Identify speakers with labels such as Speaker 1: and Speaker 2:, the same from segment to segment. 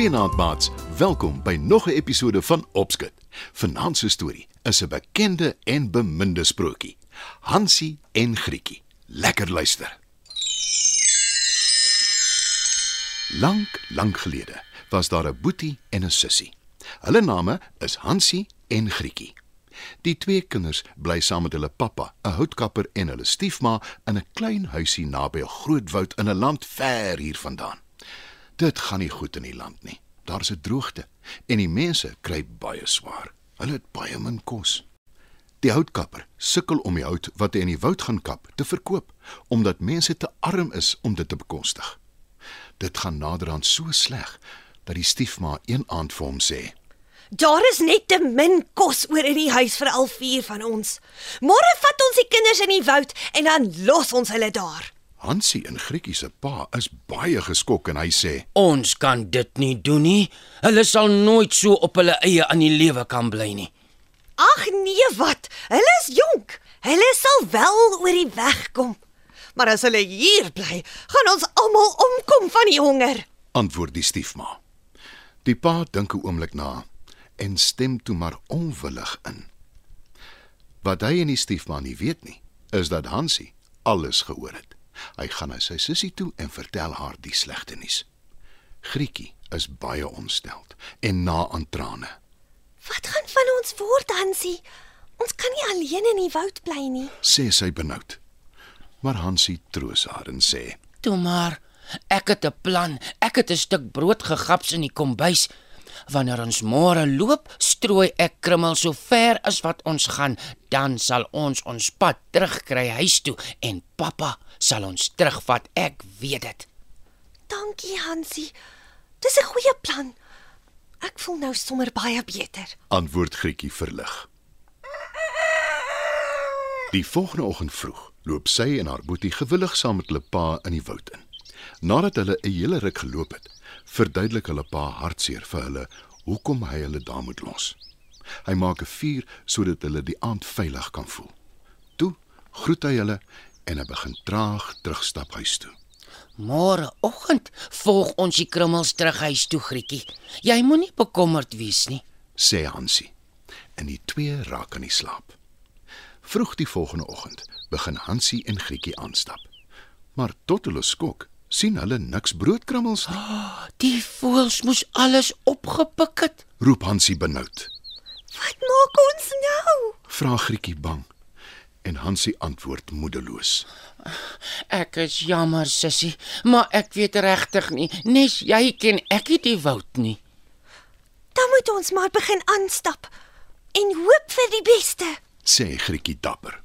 Speaker 1: Goeienaand maats, welkom by nog 'n episode van Opskud. Vanaand se storie is 'n bekende en beminde sprokie. Hansie en Grietjie. Lekker luister. Lank, lank gelede was daar 'n boetie en 'n sussie. Hulle name is Hansie en Grietjie. Die twee kinders bly saam met hulle pappa, 'n houtkapper en hulle stiefma in 'n klein huisie naby 'n groot woud in 'n land ver hiervandaan. Dit gaan nie goed in die land nie. Daar's 'n droogte en die mense kry baie swaar. Hulle het baie min kos. Die houtkapper sukkel om die hout wat hy in die woud gaan kap te verkoop omdat mense te arm is om dit te bekostig. Dit gaan naderhand so sleg dat die stiefma een aand vir hom sê:
Speaker 2: Daar is net te min kos oor in die huis vir al vier van ons. Môre vat ons die kinders in die woud en dan los ons hulle daar.
Speaker 1: Hansie en Grietjie se pa is baie geskok en hy sê:
Speaker 3: Ons kan dit nie doen nie. Hulle sal nooit so op hulle eie aan die lewe kan bly nie.
Speaker 2: Ag nee, wat? Hulle is jonk. Hulle sal wel oor die weg kom. Maar as hulle hier bly, gaan ons almal omkom van die honger.
Speaker 1: antwoord die stiefma. Die pa dink 'n oomblik na en stem toe maar onwillig in. Wat hy en die stiefma nie weet nie, is dat Hansie alles gehoor het. Hy gaan na sy sussie toe en vertel haar die slegte nuus. Grietjie is baie ontsteld en na aan trane.
Speaker 2: Wat gaan van ons word, Hansie? Ons kan nie alleen in die woud bly nie.
Speaker 1: sê sy benoud. Maar Hansie troos haar en sê:
Speaker 3: Toe maar, ek het 'n plan. Ek het 'n stuk brood gegaps in die kombuis. Wanneer ons môre loop, strooi ek krummel so ver as wat ons gaan, dan sal ons ons pad terugkry huis toe en pappa sal ons terugvat. Ek weet dit.
Speaker 2: Dankie, Hansie. Dis 'n goeie plan. Ek voel nou sommer baie beter.
Speaker 1: antwoord Grietjie verlig. Die volgende oggend vroeg loop sy en haar boetie gewillig saam met hulle pa in die woud in. Nadat hulle 'n hele ruk geloop het, verduidelik hulle pa hartseer vir hulle hoekom hy hulle daar moet los. Hy maak 'n vuur sodat hulle die aand veilig kan voel. Toe groet hy hulle en hy begin traag terugstap huis toe.
Speaker 3: Môreoggend volg ons die krummels terug huis toe, Grietjie. Jy moenie bekommerd wees nie.
Speaker 1: sê Hansie. En die twee raak aan die slaap. Vroeg die volgende oggend begin Hansie en Grietjie aanstap. Maar tot hulle skok, sien hulle niks broodkrummels nie.
Speaker 3: Die voëls moes alles opgepik het.
Speaker 1: Roep Hansie benoud.
Speaker 2: Wat maak ons nou?
Speaker 1: Vra Grietjie bang. En Hansie antwoord moedeloos.
Speaker 3: Ek is jammer, sussie, maar ek weet regtig nie. Nes jy ken ek nie die woud nie.
Speaker 2: Dan moet ons maar begin aanstap en hoop vir die beste.
Speaker 1: sê Grietjie dapper.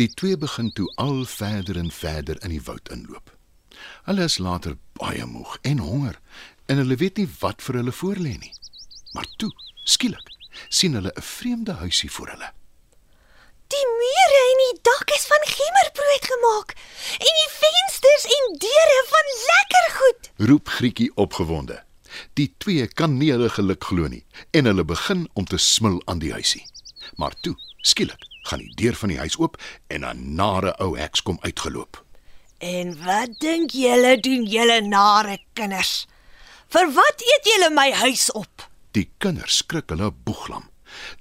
Speaker 1: Die twee begin toe al verder en verder in die woud inloop. Hulle is later baie moeg en honger en hulle weet nie wat vir hulle voorlê nie. Maar toe, skielik, sien hulle 'n vreemde huisie voor hulle.
Speaker 2: Die mure en die dak is van gemmerbrood gemaak en die vensters en deure van lekker goed.
Speaker 1: Roep Grietjie opgewonde. Die twee kan nie hulle geluk glo nie en hulle begin om te smil aan die huisie. Maar toe, skielik, gaan die deur van die huis oop en 'n nare ou heks kom uitgeloop.
Speaker 2: En wat dink julle doen julle nare kinders? Vir wat eet julle my huis op?
Speaker 1: Die kinders skrik hulle boeglam.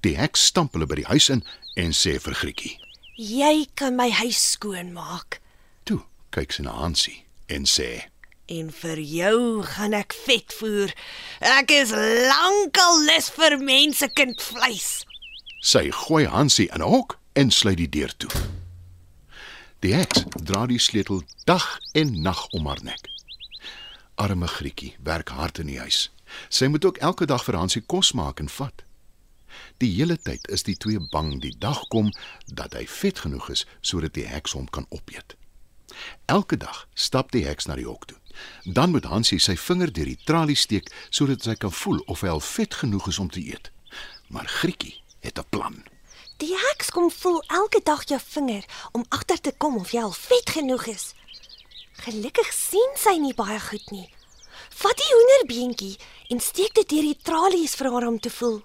Speaker 1: Die heks stamp hulle by die huis in en sê vir Grietjie:
Speaker 2: Jy kan my huis skoon maak
Speaker 1: "Toe," kyk sy na Hansie en sê:
Speaker 2: en vir jou gaan ek vet voer. Ek is lankal lus vir mensekindvleis.
Speaker 1: Sy gooi Hansie in 'n hok en sluit die deur toe. Die heks dra die sleutel dag en nag om haar nek. Arme Grietjie werk hard in die huis. Sy moet ook elke dag vir Hansie kos maak en vat. Die hele tyd is die twee bang die dag kom dat hy vet genoeg is sodat die heks hom kan opeet. Elke dag stap die heks na die hok toe. Dan moet Hansie sy vinger deur die tralie steek sodat sy kan voel of hy al vet genoeg is om te eet. Maar Grietjie het 'n plan.
Speaker 2: Die heks kom voel elke dag jou vinger om agter te kom of jy al vet genoeg is. Gelukkig sien sy nie baie goed nie. Vat die hoenderbeentjie en steek dit deur die tralies vir haar om te voel.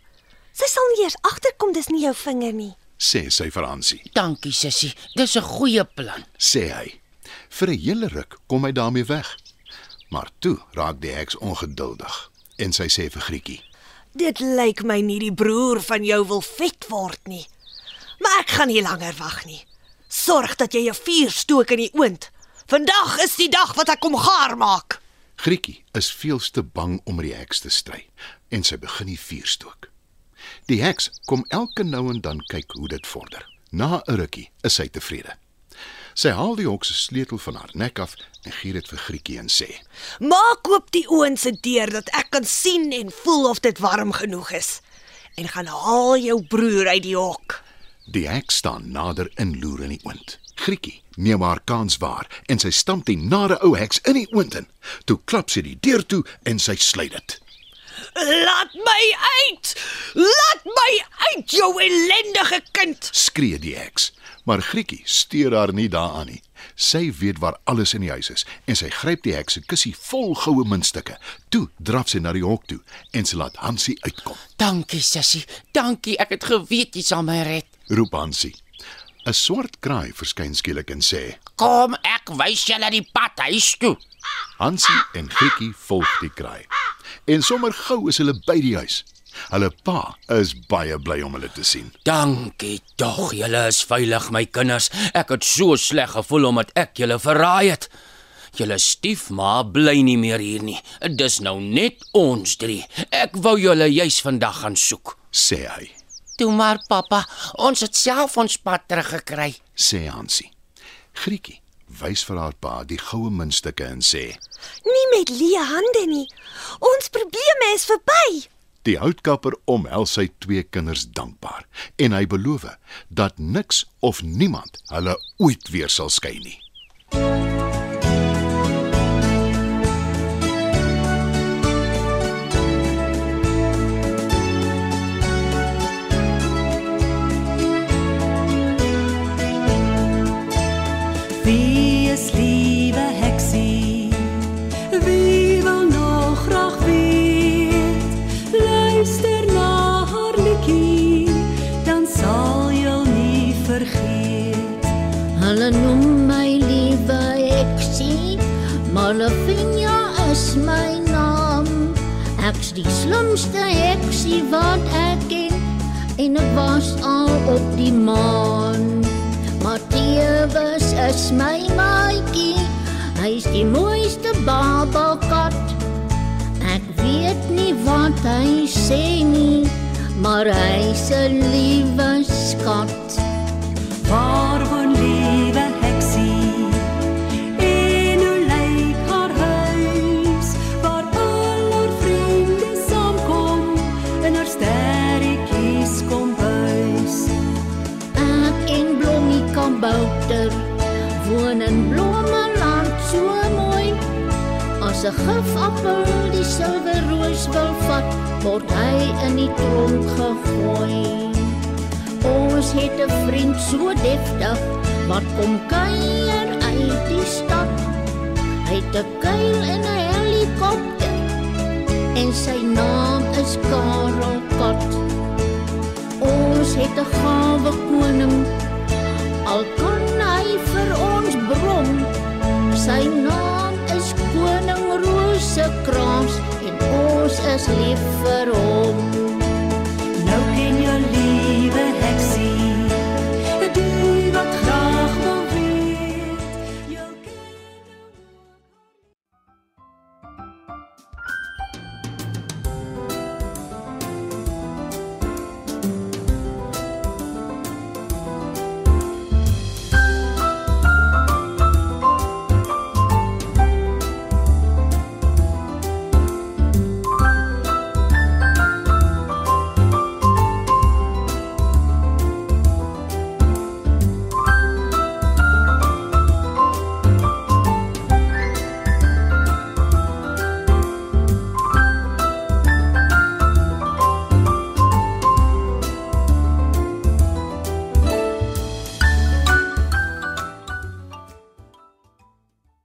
Speaker 2: Sy sal nie eers agterkom dis nie jou vinger nie.
Speaker 1: sê sy vir Hansie.
Speaker 3: Dankie, sussie. Dis 'n goeie plan.
Speaker 1: sê hy. Vir 'n hele ruk kom hy daarmee weg. Maar toe raak die heks ongeduldig en sy sê vir Grietjie:
Speaker 2: Dit lyk my nie die broer van jou wil vet word nie. Maar ek gaan nie langer wag nie. Sorg dat jy 'n vuur stook in die oond. Vandag is die dag wat ek kom gaar maak.
Speaker 1: Grietjie is veelste bang om die heks te stry en sy begin die vuur stook. Die heks kom elke nou en dan kyk hoe dit vorder. Na 'n rukkie is sy tevrede. Sy haal die hok se sleutel van haar nek af en gee dit vir Grietjie en sê:
Speaker 2: Maak oop die oond se deur dat ek kan sien en voel of dit warm genoeg is. En gaan haal jou broer uit die hok.
Speaker 1: Die heks staan nader en loer in die oond. Grietjie neem haar kans waar en sy stamp die nare ou heks in die oond in. Toe klap sy die deur toe en sy sluit dit.
Speaker 2: Laat my uit! Laat my uit, jou ellendige kind!
Speaker 1: Skree die heks, maar Grietjie steur haar nie daaraan nie. Sy weet waar alles in die huis is en sy gryp die heks se kussie vol goue muntstukke. Toe draf sy na die hok toe en sy laat Hansie uitkom.
Speaker 3: Dankie sussie. Dankie. Ek het geweet jy sal my red.
Speaker 1: Roep Hansie. 'n Swart kraai verskyn skielik en sê:
Speaker 3: Kom, ek wys julle die pad huis toe.
Speaker 1: Hansie en Grietjie volg die kraai. En sommer gou is hulle by die huis. Hulle pa is baie bly om hulle te sien.
Speaker 3: Dankie tog, julle is veilig my kinders. Ek het so sleg gevoel omdat ek julle verraai het. Julle stiefma bly nie meer hier nie. Dis nou net ons drie. Ek wou julle juis vandag gaan soek.
Speaker 1: sê hy.
Speaker 3: Toe maar pappa, ons het self ons pad teruggekry.
Speaker 1: Sê Hansie. Grietjie wys vir haar pa die goue muntstukke en sê:
Speaker 2: Nie met leë hande nie. Ons probleme is verby.
Speaker 1: Die houtkapper omhels sy twee kinders dankbaar en hy beloof dat niks of niemand hulle ooit weer sal skei nie.
Speaker 4: Ek's die slimste heksie wat ek ken en ek was al op die maan. Matthias is my maatjie, hy's die mooiste babakat. Ek weet nie wat hy sê nie, maar hy's 'n liewe skat.
Speaker 5: Waar
Speaker 4: kabouter woon in Blommeland so mooi. As 'n gifappel die silwer roos wil vat, word hy in die tronk gegooi. Ons het 'n vriend so deftig wat kom kuier uit die stad. Hy het 'n kuil en 'n helikopter en sy naam is Karel Kat. Ons het 'n gawe koning. Al kan hy vir ons brom. Sy naam is koning Rosekrans en ons is lief vir hom.